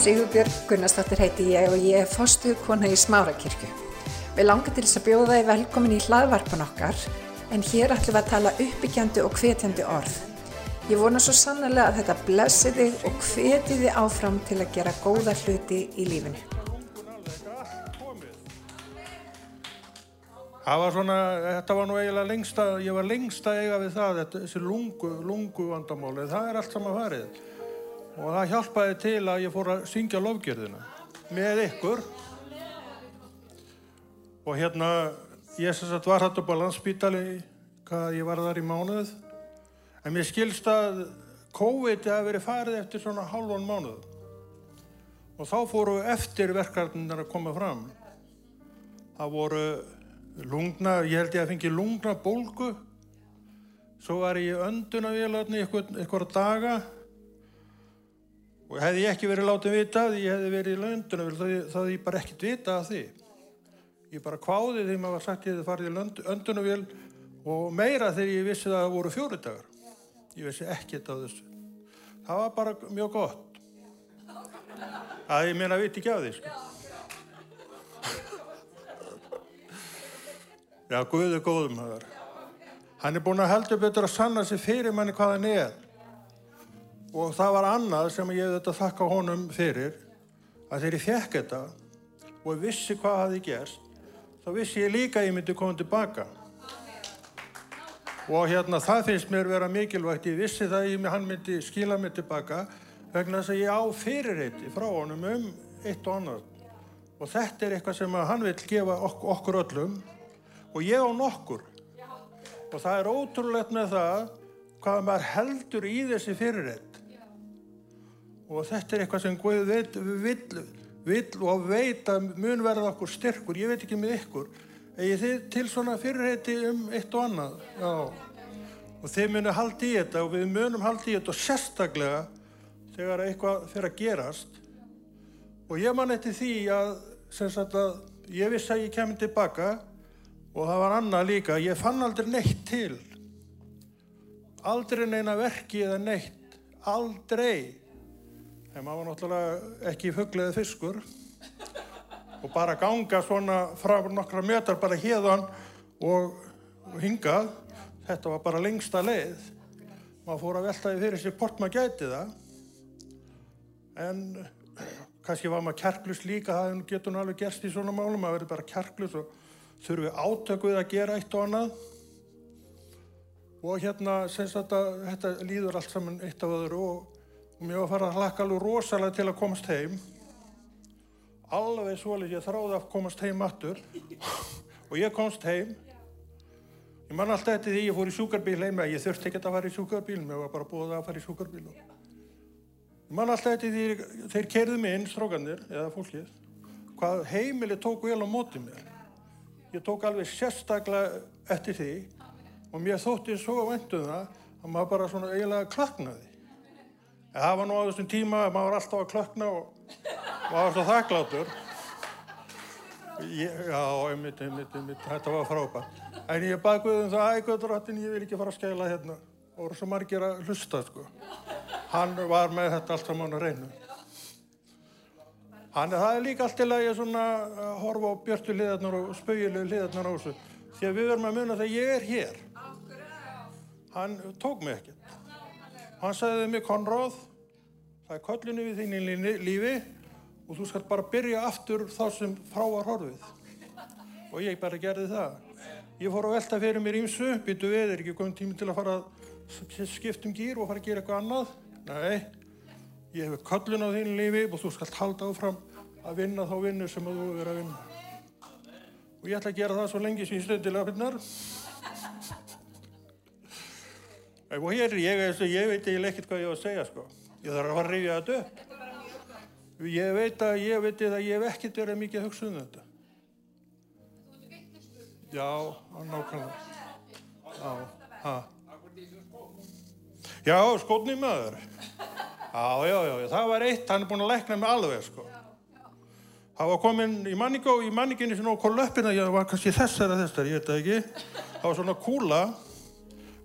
Sigurbjörg Gunnarsdóttir heiti ég og ég er fostuð kona í Smárakirkju. Við langar til þess að bjóða þið velkomin í hlaðvarpan okkar en hér ætlum við að tala uppbyggjandi og hvetjandi orð. Ég vona svo sannlega að þetta blessi þig og hveti þið áfram til að gera góða hluti í lífinu. Var svona, þetta var nú eiginlega lengsta, ég var lengsta eiga við það, þetta, þessi lungu, lungu vandamáli, það er allt saman farið. Og það hjálpaði til að ég fór að syngja lofgjörðina með ykkur. Og hérna, ég sem sagt var hættu upp á landsbítali, hvað ég var þar í mánuð. En mér skilst að COVID hafi verið farið eftir svona hálfan mánuð. Og þá fóru eftir verkarnir að koma fram. Það voru lungna, ég held ég að fengi lungna bólgu. Svo var ég öndunavélarni eitthvað daga. Og hefði ég ekki verið látið vita að ég hefði verið í öndunavél, þá hefði ég bara ekkert vita af því. Ég bara kváði því maður sagt ég hefði farið í öndunavél og meira þegar ég vissi að það voru fjóri dagar. Ég vissi ekkert af þessu. Það var bara mjög gott. Það ég meina viti ekki af því, sko. Já, Guð er góðum það. Hann er búin að heldur betur að sanna sig fyrir manni hvað hann er. Og það var annað sem ég þetta þakka honum fyrir, að þegar ég fekk þetta og vissi hvað hafi gerst, þá vissi ég líka að ég myndi koma tilbaka. Og hérna það finnst mér vera mikilvægt, ég vissi það að hann myndi skila mig tilbaka vegna þess að ég á fyrirreiti frá honum um eitt og annað. Og þetta er eitthvað sem hann vil gefa ok okkur öllum og ég á nokkur. Og það er ótrúlegt með það hvað maður heldur í þessi fyrirreit. Og þetta er eitthvað sem Guð veit, vill, vill og veit að mun verða okkur styrkur. Ég veit ekki með ykkur. Egið þið til svona fyrirreiti um eitt og annað. Já. Og þið munum haldi í þetta og við munum haldi í þetta og sérstaklega þegar eitthvað fyrir að gerast. Og ég man eftir því að, að ég vissi að ég kemur tilbaka og það var annað líka. Ég fann aldrei neitt til. Aldrei neina verki eða neitt. Aldrei. En maður var náttúrulega ekki fuggleðið fiskur og bara ganga svona frá nokkra metar bara hérðan og hingað. Þetta var bara lengsta leið. Maður fór að veltaði fyrir sér hvort maður gæti það. En kannski var maður kjarklust líka, það getur nú alveg gerst í svona málum. Maður verður bara kjarklust og þurfi átökuð að gera eitt og annað. Og hérna, þetta, þetta líður allt saman eitt af öðru og og mér var að fara að hlakka alveg rosalega til að komast heim. Alveg svolítið ég þráði að komast heim aftur. Og ég komst heim. Ég man alltaf eftir því ég fór í sjúkarbíl heim ég þurfti ekki að fara í sjúkarbíl mér var bara búið að fara í sjúkarbíl ég man alltaf eftir því þeir kerði mig inn strókanir eða fólkið. Hvað heimili tók vel á móti mér. Ég tók alveg sérstaklega eftir því. Og mér þótti svo vendum það að maður bara svona eiginlega klaknaði Það var nú á þessum tíma að maður var alltaf að klökna og var svo þakklátur. Ég, já, einmitt, einmitt, einmitt, þetta var frábært. En ég baði Guðum það, æg Guðdróttin, ég vil ekki fara að skæla hérna. Og voru svo margir að hlusta, sko. Hann var með þetta allt saman að reyna. Hann, það er líka allt að ég svona að horfa á björtu liðarnar og spauðilegu liðarnar á þessu. Því að við verðum að muna þegar ég er hér. Hann tók mig ekkert. Hann sagði mér, Konráð, það er köllinu við þín í lífi og þú skal bara byrja aftur þá sem frá var horfið. Og ég bara gerði það. Ég fór að velta fyrir mér ímsu, byttu við, er ekki komið tími til að fara að skipta um gýr og fara að gera eitthvað annað? Nei, ég hef köllinu á þín lífi og þú skal halda áfram að vinna þá vinnu sem þú er að vinna. Og ég ætla að gera það svo lengi sem ég stundilega finnar. Og hér, ég, ég veit eiginlega ekkert hvað ég á að segja sko. Ég þarf að fara að rifja þetta upp. Ég veit að ég veit að ég hef ekkert verið mikið að hugsa um þetta. Já, nákvæmlega. Já. Já, skotni maður. Já, já, já, það var eitt, hann er búin að lækna mig alveg sko. Það var komin í manninginni sem okkur löppina, ég var kannski þessar að þessar, ég veit það ekki. Það var svona kúla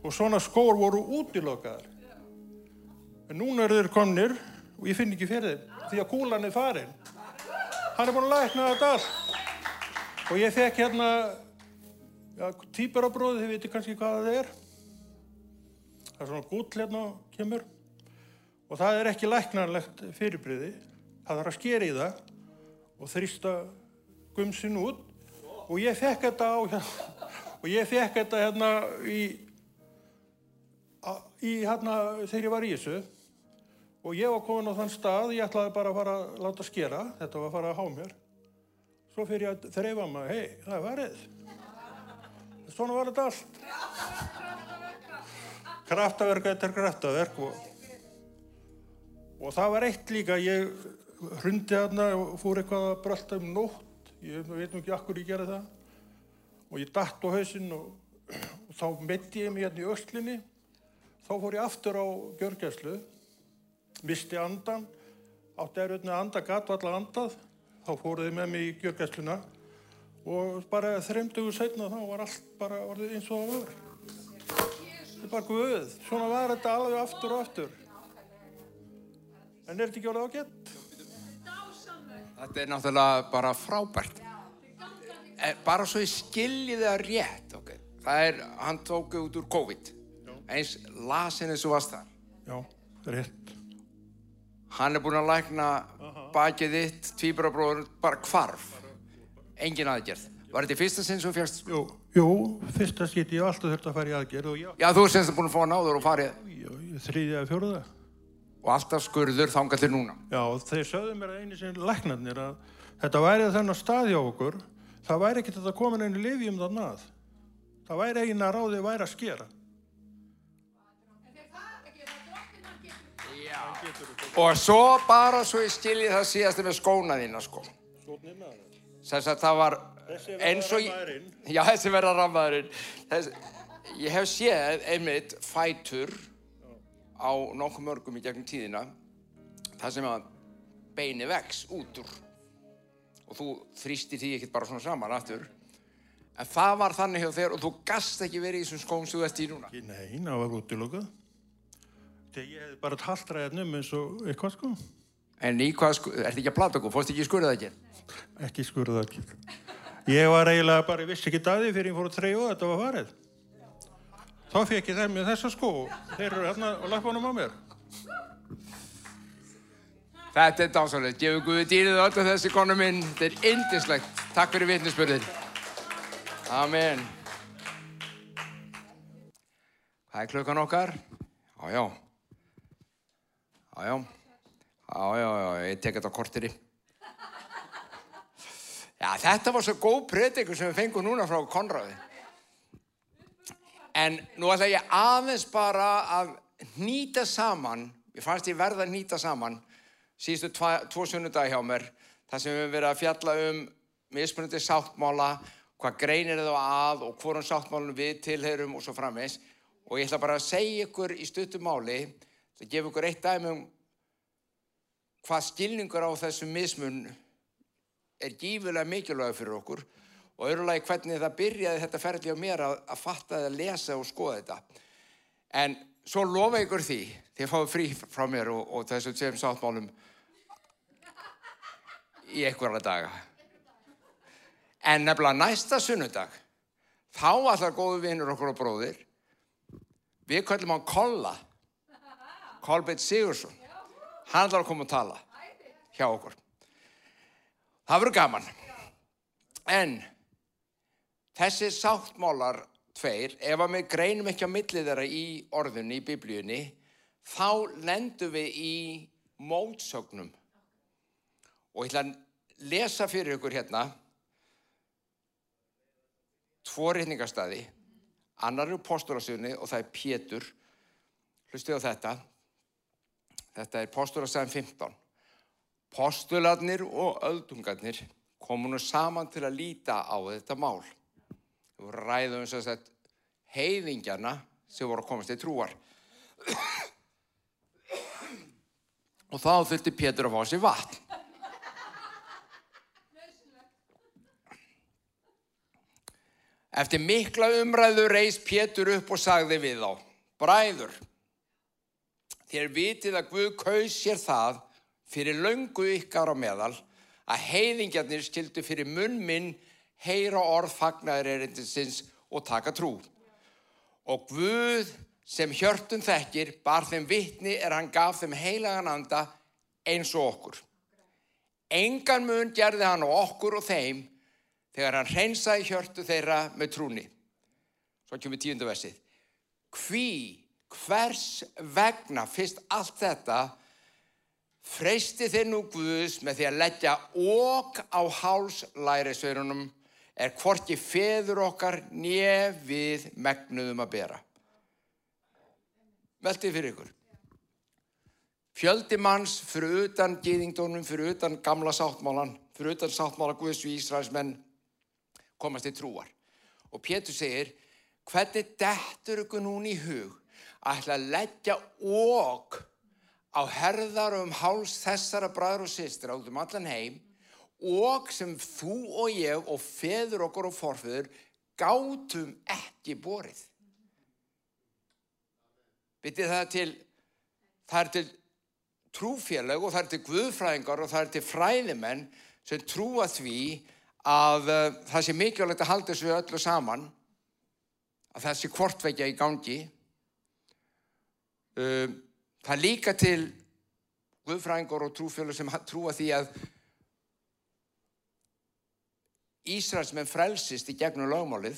og svona skór voru útilokkaðar. En núna eru þeir komnir og ég finn ekki fyrir þeim. því að kúlan er farin. Hann er búin að lækna þetta allt. Og ég fekk hérna ja, týparabróði, þið veitir kannski hvað það er. Það er svona gúll hérna og kemur. Og það er ekki læknarlegt fyrirbriði. Það þarf að skera í það og þrýsta gumsin út. Og ég fekk þetta á hérna, og ég fekk þetta hérna í, á- í hérna þegar ég var í þessu. Og ég var komin á þann stað, ég ætlaði bara að fara að láta skera, þetta var að fara að há mér. Svo fyrir ég að þreifa maður, hei, það er varðið. Svona var þetta allt. Kraftaverk eftir kraftaverk og, og það var eitt líka, ég hrundi þarna og fór eitthvað að brölda um nótt, ég veit nú ekki akkur ég gerði það. Og ég datt á hausinn og, og þá metti ég mig hérna í öslinni, þá fór ég aftur á gjörgæslu misti andan, átti erfitt með anda, gatt allar andað, þá fóruði með mig í gjörgæsluna og bara þreymdugu setna þá var allt bara orðið eins og það var. Þetta er bara guð, svona var þetta alveg aftur og aftur. En er þetta ekki orðið ágætt? Þetta er náttúrulega bara frábært. En bara svo ég skilji það rétt, ok. Það er, hann tók út úr COVID. Eins lasin eins og varst þar. Já, rétt. Hann er búinn að lækna bakið þitt, tvíbrabróður, bara hvarf. Engin aðgerð. Var þetta í fyrsta sinn sem þú fjast? Jú, jú, fyrsta skiti ég alltaf þurft að fara í aðgerð já, Já, þú er semst búinn að fá náður og farið þriðja eða fjóruða. og alltaf skurður þangað til núna. Já, þeir sögðu mér að einu sem læknarnir að þetta væri þennan stað hjá okkur, það væri ekkert að komin einu lifjum þarna að. Það væri eina ráðið væri að skera. Og svo bara svo ég skilji það síðast með skóna þína, sko. Þess að það var eins og... rammaðurinn. Já, þessi verða rammaðurinn. Ég hef séð einmitt fætur á nokkuð mörgum í gegnum tíðina það sem að beini vex út úr og þú þrýstir því ekkert bara svona saman aftur en það var þannig hjá þér og þú gast ekki verið í þessum skóm sem þú ert í núna Nei, það var útilokað. Þegar ég hefði bara taltræðið um eins og eitthvað sko. en í hvað, sko, ertu ekki að plata okkur, fórst ekki í skurðað ekki Ekki skurða ekki. Ég var eiginlega bara, ég vissi ekki daði fyrir ég fór að treyja og þetta var farið. Þá fekk ég þeim með þessa sko. Þeir eru hérna á lappanum á mér. Þetta er dásalegt, gefur Guði dýrið öllu þessi konu minn, þetta er indislegt. Takk fyrir vitnisspörðin. Amen. Hvað er klukkan okkar? Já, já. Já, já. Ég tek þetta á kortiri. Já, þetta var svo góð predikur sem við fengum núna frá Konraði. En nú ætla ég aðeins bara að nýta saman, ég fannst ég verða að nýta saman, síðustu tva, tvo sunnudagi hjá mér, þar sem við höfum verið að fjalla um mismunandi sáttmála, hvað greinir það að og hvorum sáttmálunum við tilherum og svo framvegs. Og ég ætla bara að segja ykkur í stuttum máli, það gefa ykkur eitt dæmi um hvað skilningur á þessum mismun er gífulega mikilvæg fyrir okkur og öðrulegi hvernig það byrjaði þetta ferli á mér að, að fatta að lesa og skoða þetta. En svo lofa ykkur því, þið fáið frí frá mér og, og þessu tveim sáttmálum í einhverja daga. En nefnilega næsta sunnudag, þá allar góðu vinnur okkur og bróðir, við kallum hann Kolla, Kolbeitt Sigursson. Hann ætlar að koma og tala hjá okkur. Það verður gaman. En þessi sáttmálar tveir, ef að við greinum ekki á millið þeirra í orðunni, í biblíunni, þá lendum við í mótsögnum. Og ég ætla að lesa fyrir ykkur hérna tvo reyningarstaði, annar er postulasögunni og það er Pétur. Hlustið á þetta. Þetta er postulasögun 15. Postularnir og öldungarnir komu nú saman til að líta á þetta mál. Við ræðum þess að þetta heiðingjana sem voru að komast í trúar. Og þá þurfti Pétur að fá sér vatn. Eftir mikla umræðu reis Pétur upp og sagði við þá, bræður, þér vitið að Guð kaus sér það fyrir löngu ykkar á meðal að heiðingjarnir skildu fyrir munn minn heyra orð fagnaður erindinsins og taka trú. Og Guð sem hjörtum þekkir bar þeim vittni er hann gaf þeim heilagan anda eins og okkur. Engan mun gerði hann á okkur og þeim þegar hann hreinsaði hjörtu þeirra með trúni. Svo kemur tíundu versið. Hví, hvers vegna fyrst allt þetta freysti þeir nú Guðs með því að leggja okk á hálslærisverunum er hvorki feður okkar nef við megnuðum að bera. Veltið fyrir ykkur. Fjöldi manns fyrir utan gýðingdónum, fyrir utan gamla sáttmálan, fyrir utan sáttmála Guðs við Ísraels menn komast í trúar. Og Pétur segir, hvernig dettur ykkur núni í hug ætla að leggja okk á herðar um háls þessara bræður og sýstir át um allan heim og sem þú og ég og feður okkur og forfeður gátum ekki borið. Vitið það til, það er til trúfélag og það er til guðfræðingar og það er til fræðimenn sem trúa því að uh, það sé mikilvægt að halda þessu öllu saman, að það sé kvortveikja í gangi. Um, Það líka til guðfræðingar og trúfjölu sem trúa því að Ísraels menn frelsist í gegnum lögmálið,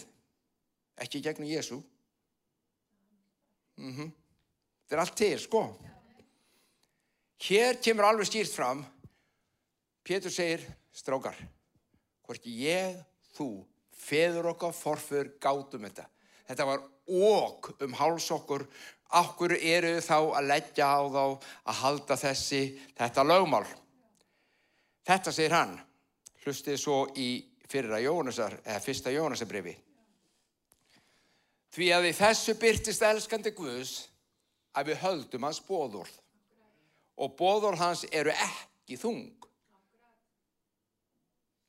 ekki í gegnum Jésu. Mm -hmm. Það er allt til, sko. Hér kemur alveg stýrt fram, Pétur segir, strákar, hvorki ég, þú, feður okkar, forfur, gátum þetta. Þetta var óg um háls okkur Akkur eru þá að leggja á þá að halda þessi, þetta lögmál. Þetta segir hann, hlustið svo í Jónasar, eða fyrsta Jónasabrifi. Því að í þessu byrtist elskandi Guðs að við höldum hans bóðorð. Og bóðorð hans eru ekki þung.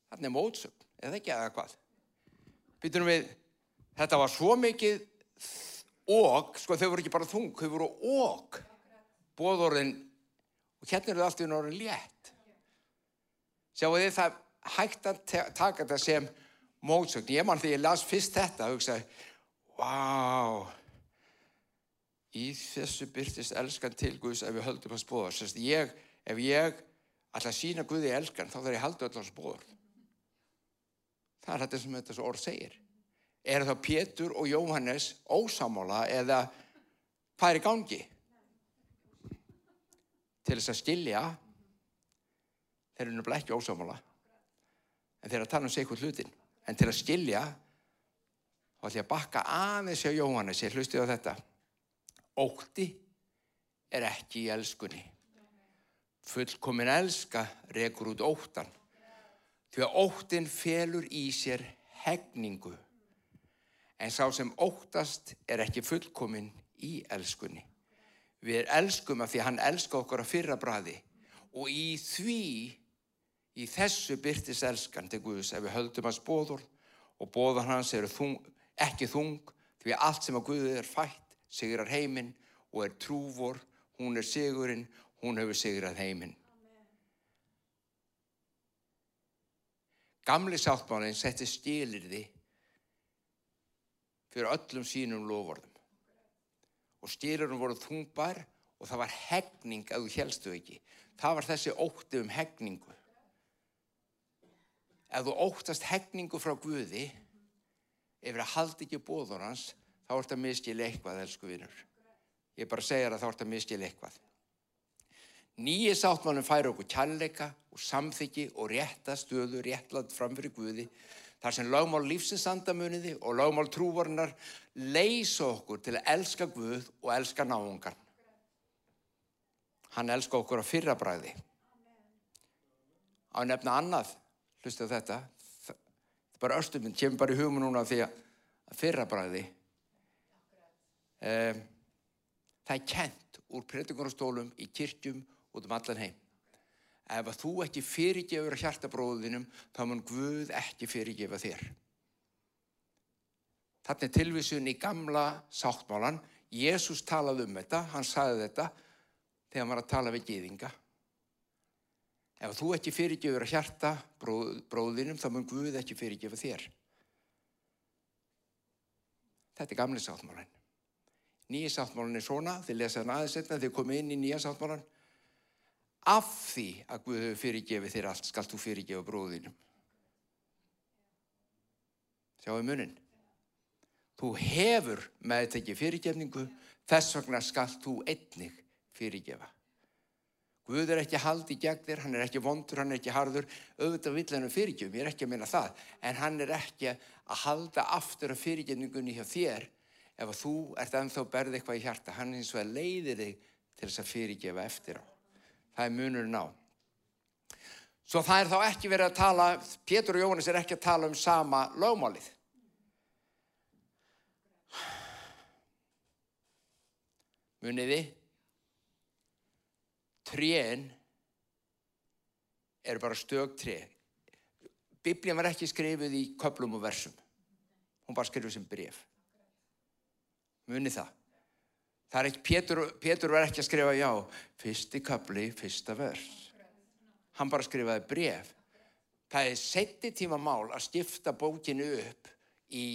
Þannig mótsögn, eða ekki aða hvað. Býtunum við, þetta var svo mikið og, sko þau voru ekki bara þung, þau voru og bóðorðin og hérna eru þau alltaf í norðin létt. Sjáu þið það hægt að taka þetta sem mótsögn, ég mann því ég las fyrst þetta og hugsaði wow í þessu byrtist elskan til Guðs ef við höldum hans bóðar Sest, ég, ef ég ætla að sína Guði elskan þá þarf ég að halda öll hans bóðar það er þetta sem þetta orð segir er þá Pétur og Jóhannes ósamála eða hvað er í gangi? Til þess að skilja, þeir eru náttúrulega ekki ósamála, en þeir eru að tala um sig eitthvað hlutin. En til að skilja, þá ætlum ég að bakka aðeins á Jóhannes, ég hlusti á þetta. Ótti er ekki í elskunni. Fullkomin elska rekur út óttan. Því að óttin felur í sér hegningu en sá sem óttast er ekki fullkominn í elskunni. Við elskum að því hann elska okkur að fyrra bræði og í því, í þessu byrtis elskan til Guðs ef við höldum hans bóður og bóðar hans eru þung, ekki þung því allt sem að Guði er fætt sigrar heiminn og er trúvor, hún er sigurinn, hún hefur sigrað heiminn. Gamli sáttmálinn setti stílir því fyrir öllum sínum lofvorðum. Og stýrurum voru þungbar og það var hegning að þú helstu ekki. Það var þessi ótti um hegningu. Ef þú óttast hegningu frá Guði, ef það haldi ekki bóður hans, þá ert að miskila eitthvað, elsku vinnur. Ég bara segja að þá ert að miskila eitthvað. Nýji sáttmannum færi okkur kjalleika og samþyggi og rétta stöðu réttland framfyrir Guði þar sem lagmál lífsinsandamuniði og lagmál trúvarinnar leysa okkur til að elska Guð og elska náungan. Hann elska okkur á fyrrabræði. Á nefna annað, hlustu þetta, bara östuminn kemur bara í hugum núna því að fyrrabræði um, það er kent úr predingunarstólum í kirkjum út um allan heim ef að þú ekki fyrirgefur hjartabróðinum þá mun Guð ekki fyrirgefa þér. Þetta er tilvísun í gamla sáttmálan. Jésús talaði um þetta, hann sagði þetta þegar hann var að tala við gýðinga. Ef þú ekki fyrirgefur að hjarta bróð, bróðinum, þá mun Guð ekki fyrirgefa þér. Þetta er gamli sáttmálan. Nýja sáttmálan er svona, þið lesa hann aðeins etna, þið komið inn í nýja sáttmálan. Af því að Guð hefur fyrirgefið þér allt, skal þú fyrirgefa bróðinum. Sjáu munin. Þú hefur meðtekið fyrirgefningu, þess vegna skal þú einnig fyrirgefa. Guð er ekki haldi gegn þér, hann er ekki vondur, hann er ekki harður, auðvitað vill hann um fyrirgefum, ég er ekki að minna það, en hann er ekki að halda aftur af fyrirgefningunni hjá þér ef þú ert ennþá berðið eitthvað í hjarta, hann eins og að leiðir þig til þess að fyrirgefa eftir á. Það er munurinn á. Svo það er þá ekki verið að tala, Pétur og Jóhannes er ekki að tala um sama lögmálið. Muniði, trén eru bara stök tré. Biblían var ekki skrifið í köplum og versum. Hún bara skrifið sem bref. Muni það. Það er ekki, Pétur, Pétur var ekki að skrifa já, fyrsti kapli, fyrsta vers. Hann bara skrifaði bref. Það er setti tíma mál að skipta bókinu upp í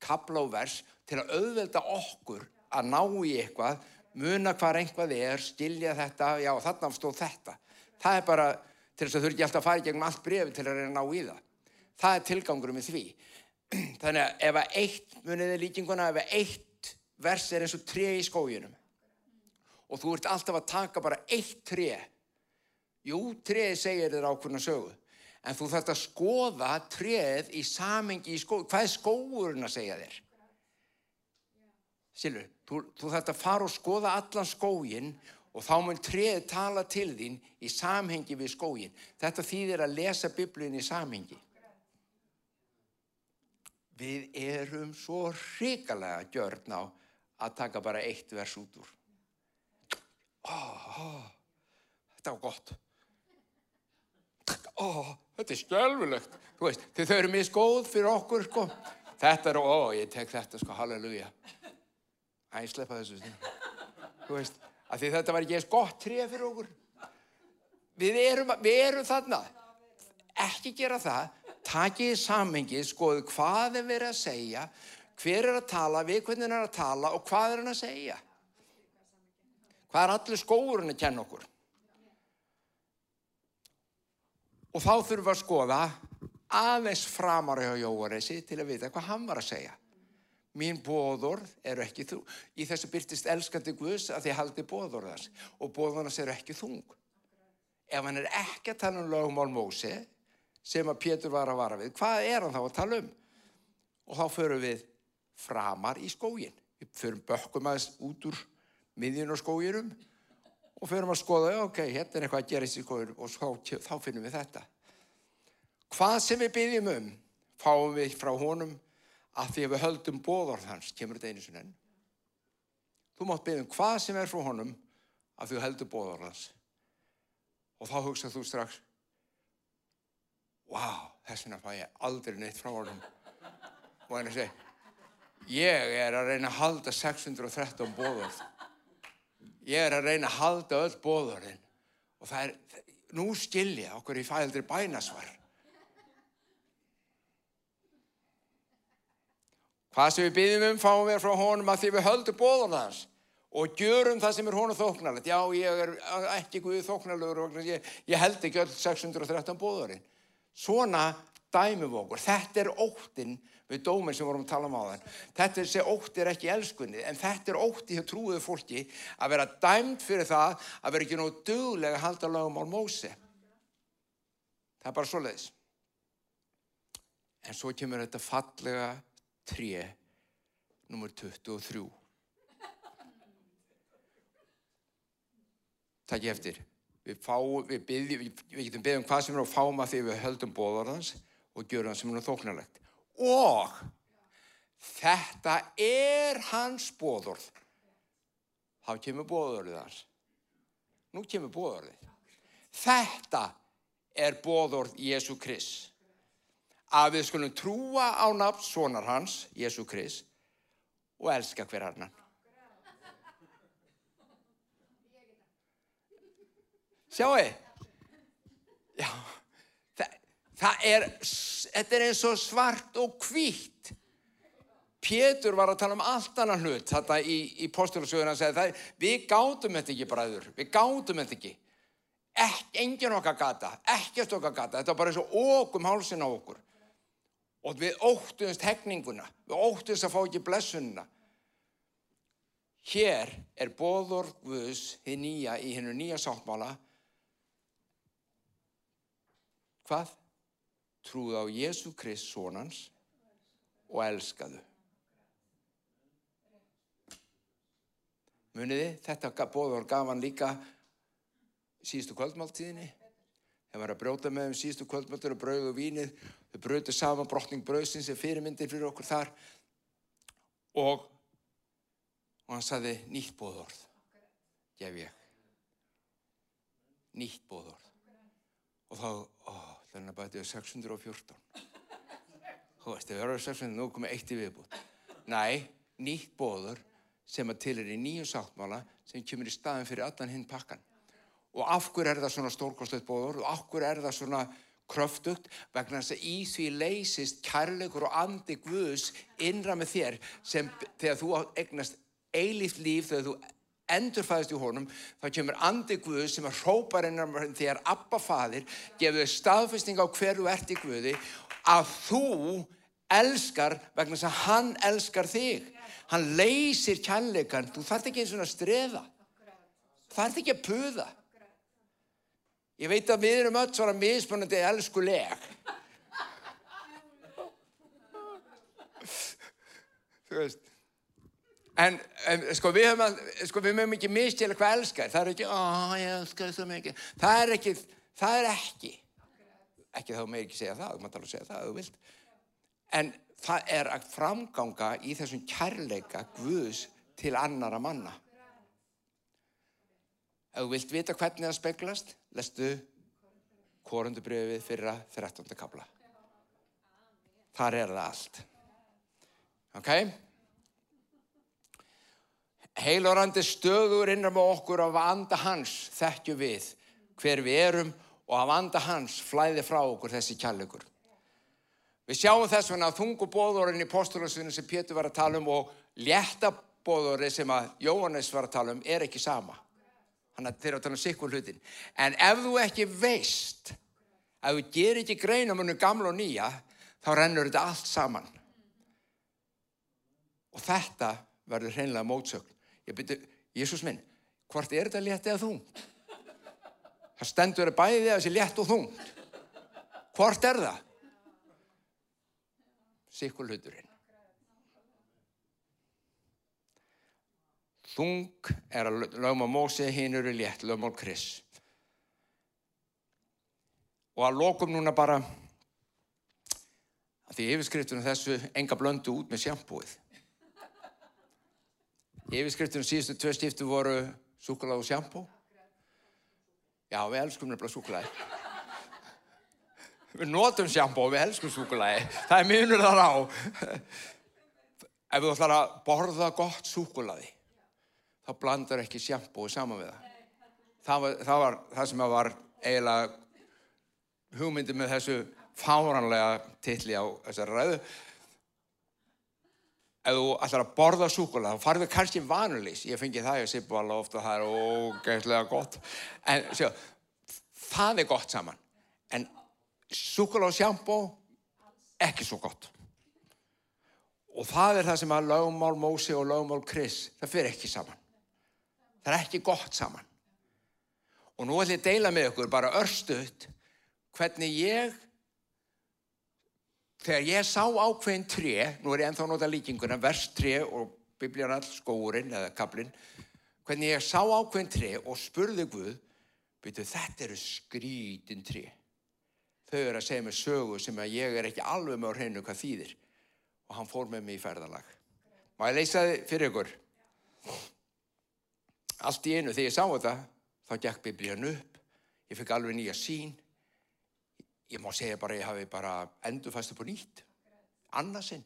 kapla og vers til að auðvelda okkur að ná í eitthvað muna hvað einhvað er, skilja þetta, já þarna stóð þetta. Það er bara til þess að þú ekki alltaf að fara í gegnum allt brefi til að reyna að ná í það. Það er tilgangurum með því. Þannig að ef að eitt, muniði líkinguna, ef að eitt vers er eins og tre í skójunum og þú ert alltaf að taka bara eitt tre, jú, treði segir þér ákveðna sögu, en þú þarfst að skoða treð í samengi í skójunum. Hvað er skójurinn að segja þér? Silur, þú, þú þarf að fara og skoða allan skógin og þá mun treð tala til þín í samhengi við skógin. Þetta þýðir að lesa biblin í samhengi. Við erum svo hrikalega gjörn á að taka bara eitt vers út úr. Ó, ó, þetta var gott. Ó, þetta er skjálfilegt. Þú veist, þau eru misgóð fyrir okkur, sko. Þetta er, ó, ég tek þetta, sko, halleluja. Æ, sleppa þessu. Veist, að því þetta var ekki eins gott tref fyrir okkur. Við erum, við erum þarna. Ekki gera það. Takið í samhengið, skoðu hvað er verið að segja, hver er að tala, við hvernig er að tala og hvað er hann að segja. Hvað er allir skóurinn að kenna okkur? Og þá þurfum við að skoða aðeins framar hjá Jóaresi til að vita hvað hann var að segja. Mín bóðorð eru ekki þú. Í þessu byrtist elskandi Guðs að þið haldi bóðorðars og bóðorðars eru ekki þung. Ef hann er ekki að tala um lögumál Mósi sem að Pétur var að vara við, hvað er hann þá að tala um? Og þá förum við framar í skógin. Við förum bökkum aðeins út úr miðjun og skóginum og förum að skoða, ok, hérna er eitthvað að gera í skóginum og þá, þá finnum við þetta. Hvað sem við byggjum um, fáum við frá honum að því að við höldum bóðorð hans, kemur þetta einu sinni enn. Þú mátt byggja um hvað sem er frá honum að þú heldur bóðorð hans. Og þá hugsað þú strax, wow, þess vegna fæ ég aldrei neitt frá honum. Og henni segi, ég er að reyna að halda 613 bóðorð. Ég er að reyna að halda öll bóðorðin. Og það er, nú skilja okkur í fældri bænasvar. Hvað sem við byggjum um fáum við frá honum að því við höldum bóðan hans og gjörum það sem er honum þóknarlegt. Já, ég er ekki guðið þóknarlegur, ég, ég held ekki öll 613 bóðarinn. Svona dæmum okkur. Þetta er óttinn við dóminn sem vorum að tala um á þann. Þetta er þessi ótti er ekki elskunni, en þetta er ótti hjá trúið fólki að vera dæmt fyrir það að vera ekki nógu duglega að halda lögum á mósi. Það er bara svo leiðis. En svo kemur þetta fallega 3, nummer 23. Takk ég eftir. Við, fá, við, byrði, við, getum beðið um hvað sem er á fáma því við höldum bóðarðans og gjörum það sem er þóknarlegt. Og þetta er hans bóðorð. Þá kemur bóðorðið hans. Nú kemur bóðorðið. Þetta er bóðorð Jésu Krist að við skulum trúa á nafn sonar hans, Jésu Krist, og elska hver annan. Sjáu Það er, þetta er eins og svart og hvítt. Pétur var að tala um allt annan hlut þetta í, í postulasögun að segja það, við gátum þetta ekki bræður, við gátum þetta ekki. Ek, engin okkar gata, ekkert okkar gata, þetta var bara eins og okkum hálsin á okkur. Og við óttumst hefninguna, við óttumst að fá ekki blessununa. Hér er bóður Guðs í nýja, í hennu nýja sáttmála. Hvað? Trúðu á Jésu Krist sonans og elskaðu. Muniði, þetta bóður gaf hann líka síðustu kvöldmáltíðinni. Þeir var að brjóta með þeim síðustu kvöldmáltíður og brauðu vínið. Þau brautu saman brotning brauðsins sem fyrirmyndir fyrir okkur þar. Og, og hann saði nýtt bóðorð. Gef ég. Nýtt bóðorð. Og þá, ó, þannig að bætið 614. Þú veist, við verðum 614, nú komum við eitt í viðbútt. Næ, nýtt bóður sem að til er í nýju sáttmála sem kemur í staðin fyrir allan hinn pakkan. Og af hverju er það svona stórkostlegt bóður og af hverju er það svona kröftugt vegna þess að í því leysist kærleikur og andi Guðs innra með þér sem þegar þú eignast eilíft líf þegar þú endurfæðist í honum þá kemur andi Guðs sem að hrópar innra með þér Abba fadir, gefur þau staðfesting á hverju ert í Guði að þú elskar vegna þess að hann elskar þig. Hann leysir kjallegan þú þarf ekki eins og að strefa. Þarf ekki að puða. Ég veit að við erum öll svona mismunandi elskuleg. Þú veist en, en sko við höfum að, sko ekki mistila hvað elskar það er ekki, ó ég elskar það mikið það er ekki, það er ekki ekki þá með ekki segja það þú maður að segja það, þú vilt en það er að framganga í þessum kærleika Guðs til annara manna. Ef þú vilt vita hvernig það speglast, lestu korundubrjöfið fyrra 13. kabla. Þar er það allt. Ok? Heilorandi stöður innan með okkur af anda hans þekkju við hver við erum og af anda hans flæði frá okkur þessi kærleikur. Við sjáum þess vegna að þungubóðurinn í postulasvinu sem Pétur var að tala um og léttabóðurinn sem að Jóhannes var að tala um er ekki sama. Þannig að þeir eru að tala um sikkur hlutin. En ef þú ekki veist, ef þú gerir ekki greina munum gamla og nýja, þá rennur þetta allt saman. Og þetta verður hreinlega mótsögn. Ég byrju, Jésús minn, hvort er þetta létt eða þungt? Það stendur bæðið að þessi létt og þungt. Hvort er það? sikkur hluturinn. Þung er að lögum á Mósi, hinn eru létt, lögum á Kris. Og að lokum núna bara, að því yfirskriftunum þessu enga blöndu út með sjampúið. Yfirskriftunum síðustu tvö stiftu voru súkulæð og sjampú. Já, við elskum nefnilega súkulæði. Við notum sjampó og við elskum súkulæði. Það er munur þar á. Ef þú ætlar að borða gott súkulæði, þá blandar ekki sjampói saman við það. Það var það, var, það sem var eiginlega hugmyndi með þessu fáranlega tilli á þessari ræðu. Ef þú ætlar að borða súkulæði, þá farðu kannski vanulís. Ég fengi það, ég sippu alveg ofta, það er ógeðslega gott. En sjá, það er gott saman. En Súkula og sjampó, ekki svo gott. Og það er það sem að lögumál Mósi og lögumál Kris, það fyrir ekki saman. Það er ekki gott saman. Og nú ætlum ég að deila með ykkur bara örstuðt hvernig ég, þegar ég sá ákveðin tré, nú er ég ennþá nota líkinguna, vers tré og bibljarnall skóurinn eða kaplinn, hvernig ég sá ákveðin tré og spurði Guð, byrju þetta eru skrítin tré. Þau eru að segja mig sögu sem að ég er ekki alveg með á hreinu hvað þýðir. Og hann fór með mig í ferðalag. Má ég leysa þið fyrir ykkur? Allt í einu þegar ég sá þetta þá gekk biblíðan upp. Ég fikk alveg nýja sín ég má segja bara ég hafi bara endurfæst upp og nýtt annarsinn,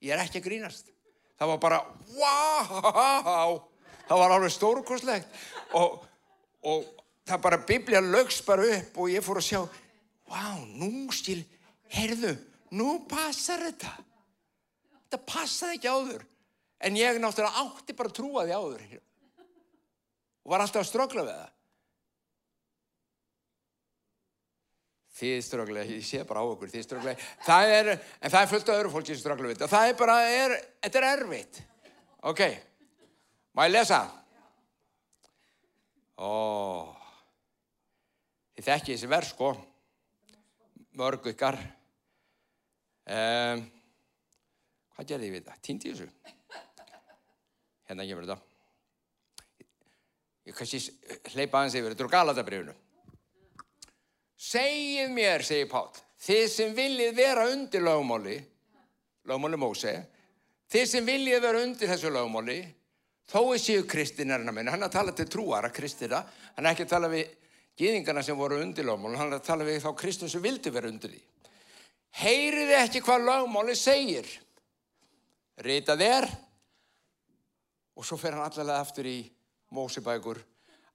ég er ekki að grínast það var bara wow það var alveg stórkoslegt og, og það bara biblíðan lögs bara upp og ég fór að sjá Vá, nú skil, heyrðu, nú passar þetta. Þetta passaði ekki áður. En ég náttúrulega átti bara að trúa því áður. Og var alltaf að ströggla við það. Þið ströggla, ég sé bara á okkur, þið ströggla. Það er, en það er fullt af öðru fólki sem ströggla við þetta. Það er bara, er, þetta er erfitt. Ok, má ég lesa? Ó, þið þekki þessi vers, sko. Mörg ykkar. Um, hvað gerði ég við þetta? Týndi þessu? Hérna kemur þetta. Ég kannski hleypa aðeins yfir, þetta úr Galatabrifinu. Segið mér, segir Pál, þið sem viljið vera undir lögmáli, lögmáli Móse, þið sem viljið vera undir þessu lögmáli, þó er séu kristinarna minna, hann er að tala til trúara kristina, hann er ekki að tala við gýðingarna sem voru undir lögmáli, hann er að tala við þá kristin sem vildi vera undir því. Heyriði ekki hvað lögmáli segir? Ritað er, og svo fer hann allavega aftur í Mósebækur.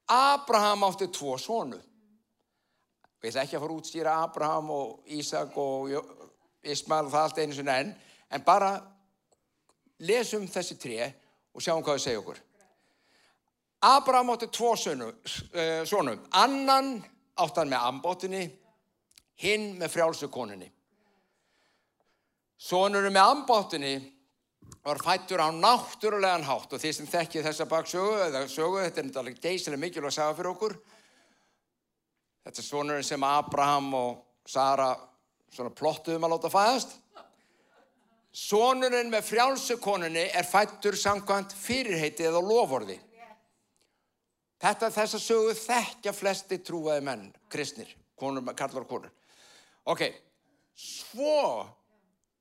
Abraham átti tvo sonu. Við ætla ekki að fara að útstýra Abraham og Ísak og Ismail og það allt einu sinna enn, en bara lesum þessi tré og sjáum hvað það segja okkur. Abraham átti tvo sonum, uh, annan áttan með ambóttinni, hinn með frjálsukoninni. Sonurinn með ambóttinni var fættur á náttúrulegan hátt og því sem þekkið þessa baksögu, eða sögu, þetta er náttúrulega geysilega mikilvæg að sagja fyrir okkur. Þetta er svonurinn sem Abraham og Sara plottuðum að láta fæðast. Svonurinn með frjálsukoninni er fættur samkvæmt fyrirheiti eða lovorði. Þetta er þess að sögu þekkja flesti trúaði menn, kristnir, konur, kallar og konur. Ok, svo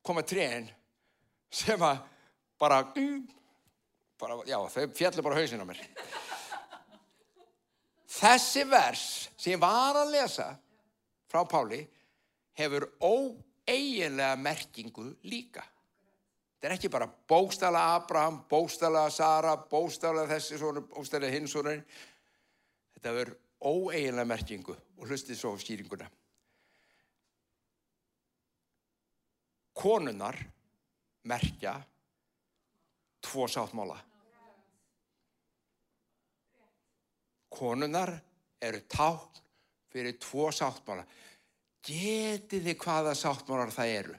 koma trén sem að bara, bara já, þau fjallir bara hausin á mér. Þessi vers sem ég var að lesa frá Páli hefur óeiginlega merkingu líka. Þetta er ekki bara bóstala Abraham, bóstala Sara, bóstala þessi svona, bóstala hins svona. Þetta hefur óeiginlega merkingu og hlustið svo á skýringuna. Konunnar merkja tvo sáttmála. Konunnar eru tákn fyrir tvo sáttmála. Getið þið hvaða sáttmálar það eru?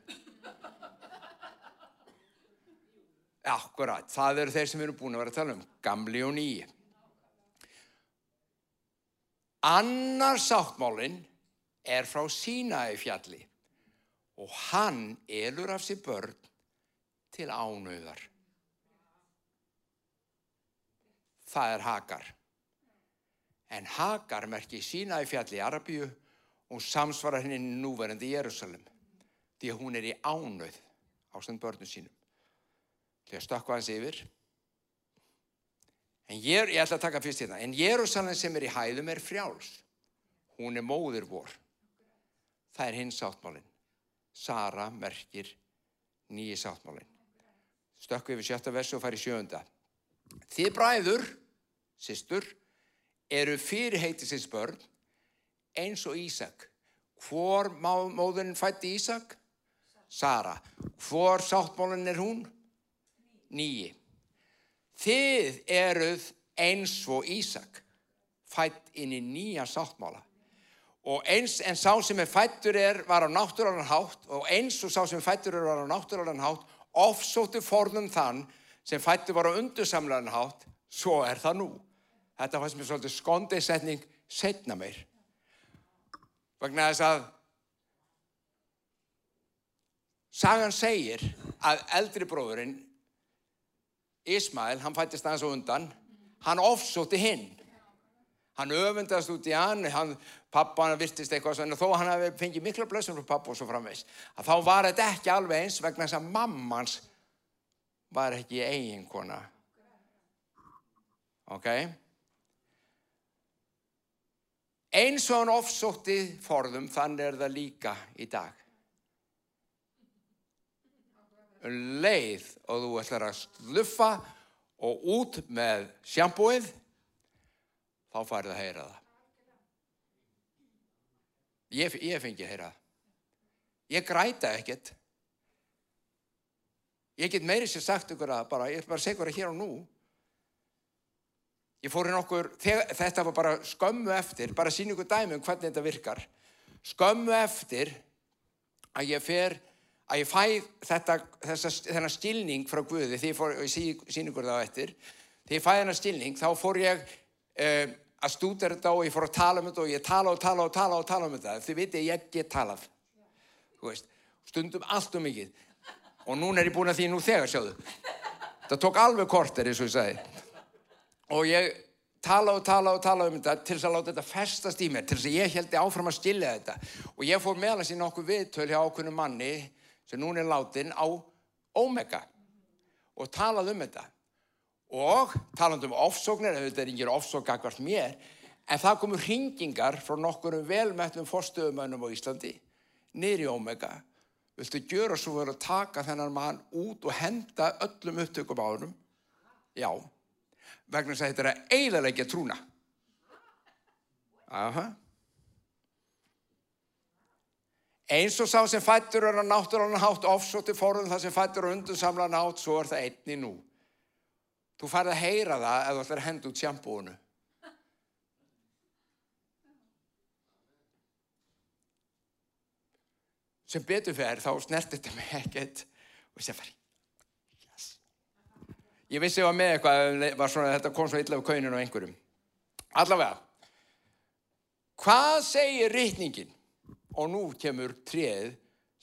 Akkurat, það eru þeir sem eru búin að vera að tala um, gamli og nýji. Annar sáttmálinn er frá Sínæi fjalli og hann elur af sér börn til ánöðar. Það er Hagar. En Hagar merki fjalli í Arabíu og samsvarar henni núverandi í Jérúsalem því að hún er í ánöð á stand börnum sínum til að stökka hans yfir. En ég, ég ætla að taka fyrst hérna. En Jérúsalem sem er í hæðum er frjáls. Hún er móður vor. Það er hins sáttmálinn. Sara merkir nýji sáttmálinn. Stökku yfir sjötta versu og fari sjönda. Þið bræður, sýstur, eru fyrirheitisins börn eins og Ísak. Hvor móðurinn fætti Ísak? Sara. Hvor sáttmálinn er hún? nýji. Þið eruð eins og Ísak, fætt inn í nýja sáttmála. Og eins en sá sem er fættur er var á náttúrulega hátt og eins og sá sem er fættur er var á náttúrulega hátt ofsóttu forðum þann sem fættur var á undursamlega hátt, svo er það nú. Þetta fannst mér svolítið skondið setning setna meir. Vagnar þess að sagan segir að eldri bróðurinn Ismail, hann fættist aðeins og undan, hann ofsótti hinn. Hann öfundast út í hann, hann pappa hann virtist eitthvað svona, þó hann hefði fengið mikla blössum frá pappa og svo framvegs. Að þá var þetta ekki alveg eins vegna þess að mammans var ekki eiginkona. Ok? Eins og hann ofsótti forðum, þannig er það líka í dag. Um leið og þú ætlar að sluffa og út með sjampóið, þá farið að heyra það. Ég, ég fengi að heyra það. Ég græta ekkert. Ég get meiri sér sagt ykkur að bara, ég er bara ykkur að hér og nú. Ég fór inn okkur, þetta var bara skömmu eftir, bara sín ykkur dæmi um hvernig þetta virkar. Skömmu eftir að ég fer, að ég fæ þetta, þennan stilning frá Guði, því ég fór, og ég sín ykkur þá eftir, þegar ég fæ þennan stilning, þá fór ég um, að stúdera þetta og ég fór að tala um þetta og ég tala og tala og tala og tala um þetta. Þið viti, ég get talað. Þú veist, stundum allt um mikið og núna er ég búin að því nú þegar sjáðu það tók alveg korter eins og ég sagði og ég tala og tala og tala um þetta til þess að láta þetta festast í mér til þess að ég held áfram að stilla þetta. Og ég fór meðal sín okkur viðtöl hjá okkur manni sem núna er látin á Omega og talað um þetta. Og talað um ofsóknir þetta er yngir ofsókakvart mér en það komur hringingar frá nokkurum velmættum forstöðumönnum á Íslandi niður í Omega. Viltu gjöra svo verið að taka þennan mann út og henda öllum upptökum á hennum? Já, vegna þess að þetta er að eiginlega trúna. Aha. Eins og sá sem fættur er að náttúrulega hátt ofsótti fórðum það sem fættur og undursamla nátt, svo er það einni nú. Þú færði að heyra það ef þú ætlar að henda út sjampúinu. sem betur fer þá snert þetta mig ekkert og ég fari yes. Ég vissi að ég var með eitthvað svona, þetta kom svo illa af kauninu og einhverjum. Allavega hvað segir rítningin og nú kemur treð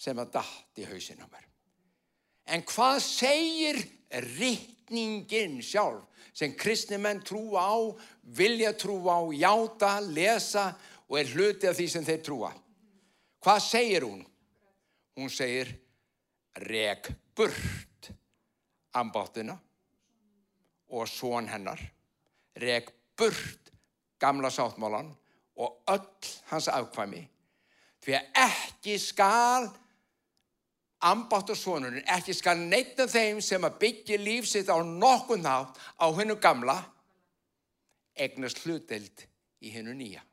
sem að dætt í hausin á mér. En hvað segir rítningin sjálf sem kristni menn trúa á vilja trúa á, játa, lesa og er hluti af því sem þeir trúa? Hvað segir hún? Hún segir reg burt ambáttuna og svon hennar reg burt gamla sáttmálan og öll hans afkvæmi því að ekki skal ambátt og svonunum ekki skal neyta þeim sem að byggja lífsitt á nokkun nátt á hennu gamla egnast hluteld í hennu nýja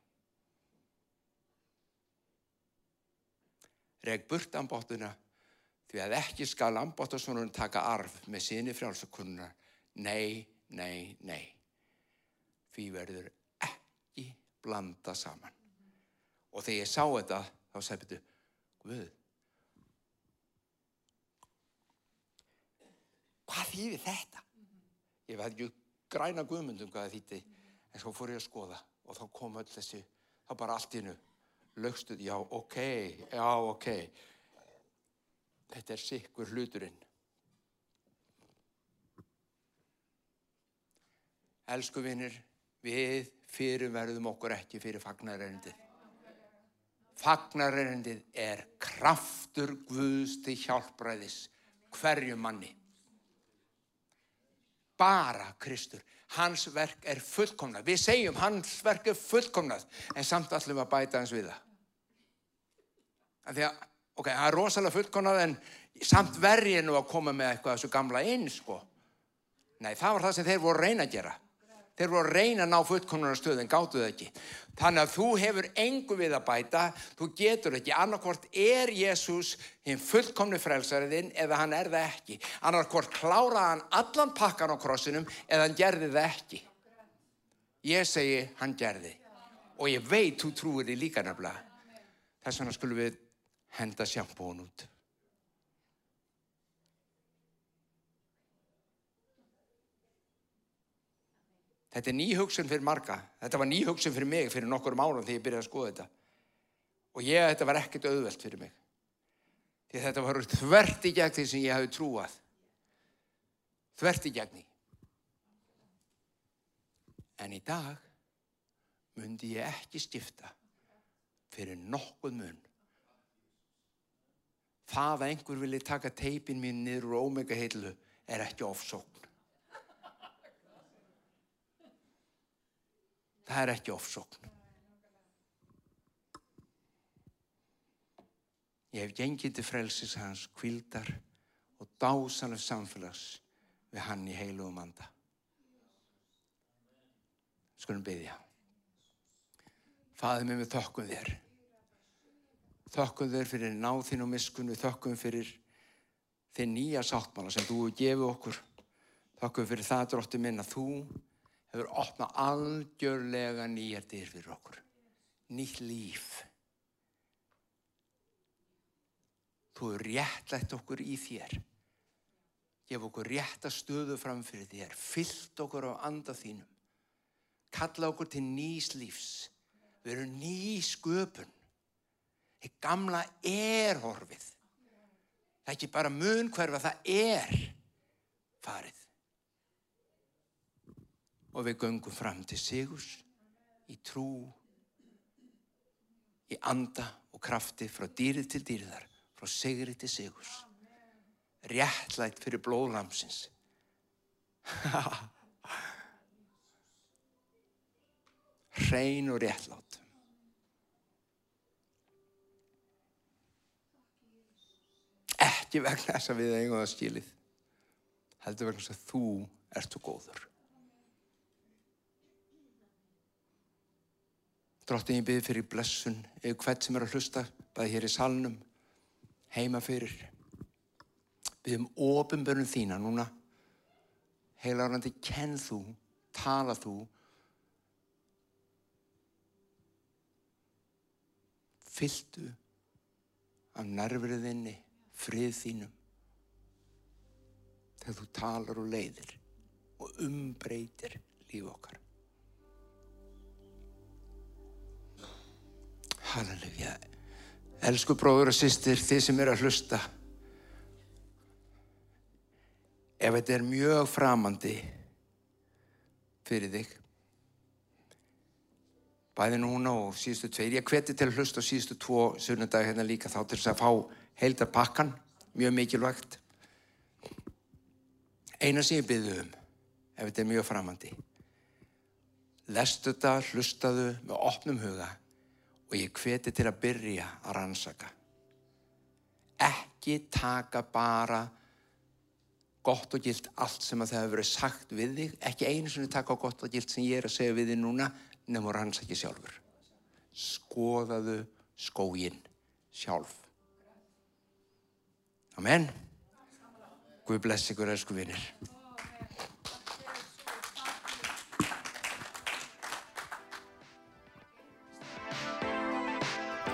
reg burt ambóttuna því að ekki skal ambóttasonun taka arf með síni frjálsakunnar. Nei, nei, nei. Því verður ekki blanda saman. Og þegar ég sá þetta, þá sagði betur, Guð, hvað þýðir þetta? Ég veit ekki græna guðmundum hvað það þýtti, en svo fór ég að skoða og þá kom öll þessi, þá bara allt innu lögstuð, já, ok, já, ok. Þetta er sikkur hluturinn. Elsku vinnir, við fyrirverðum okkur ekki fyrir fagnarerendið. Fagnarerendið er kraftur Guðs til hjálpræðis hverju manni. Bara Kristur hans verk er fullkomnað. Við segjum hans verk er fullkomnað en samt allum að bæta hans við það. Að, ok, það er rosalega fullkonað en samt verði nú að koma með eitthvað þessu gamla inn, sko. Nei, það var það sem þeir voru reyna að gera. Þeir voru að reyna að ná fullkonunarstöð en gáttu það ekki. Þannig að þú hefur engu við að bæta, þú getur ekki. Annarkort er Jésús hinn fullkomni frelsariðinn eða hann er það ekki. Annarkort kláraði hann allan pakkan á krossinum eða hann gerði það ekki. Ég segi hann gerði. Og ég veit þú trúir því líka nefnilega. Þess vegna skulum við henda sjampón út. Þetta er ný hugsun fyrir marga. Þetta var ný hugsun fyrir mig fyrir nokkur árum þegar ég byrjaði að skoða þetta. Og ég, þetta var ekkert auðvelt fyrir mig. Því þetta var þvert í gegn því sem ég hafi trúað. Þvert í gegn í. En í dag myndi ég ekki stifta fyrir nokkuð mun það að einhver vilji taka teipin mín niður úr ómega heilu er ekki ofsókn. Það er ekki ofsókn. Ég hef gengið til frelsis hans kvildar og dásanlega samfélags við hann í heilu og manda. Skulum byggja. Faðið mér með þokkum þér Þökkum þér fyrir náþinn og miskun, við þökkum fyrir þinn nýja sáttmála sem þú gefið okkur. Þökkum fyrir það, drótti minn, að þú hefur opnað algjörlega nýjar dyr fyrir okkur. Nýtt líf. Þú hefur réttlætt okkur í þér. Gef okkur rétta stöðu fram fyrir þér. Fyllt okkur á anda þínum. Kalla okkur til nýs lífs. Við erum ný sköpun. Þið gamla er horfið. Það er ekki bara mun hverfa, það er farið. Og við göngum fram til sigurs í trú, í anda og krafti frá dýrið til dýriðar, frá sigri til sigurs. Réttlætt fyrir blóðlamsins. Hrein og réttlátt. Ekki vegna þess að við eigum það skilið. Heldur vegna þess að þú ert svo góður. Drottin ég byrði fyrir blessun yfir hvert sem er að hlusta, bæði hér í salnum, heima fyrir. Byrðum ofinbörnum þína núna. Heilarandi, kenn þú, tala þú. Fylltu af nærveriðinni, frið þínum. Þegar þú talar og leiðir og umbreytir líf okkar. Halleluja. Elsku bróður og sýstir, þið sem eru að hlusta. Ef þetta er mjög framandi fyrir þig, bæði núna og síðustu tveir, ég hveti til að hlusta á síðustu tvo sunnudagi hérna líka þá til þess að fá heildar pakkan, mjög mikilvægt. Eina sem ég byrðu um, ef þetta er mjög framandi, lestu þetta, hlustaðu með opnum huga og ég hveti til að byrja að rannsaka. Ekki taka bara gott og gilt allt sem að það hefur verið sagt við þig, ekki einu sem taka á gott og gilt sem ég er að segja við þig núna, nefnum að rannsaki sjálfur. Skoðaðu skógin sjálf. Amen. Guð bless ykkur, elsku vinnir.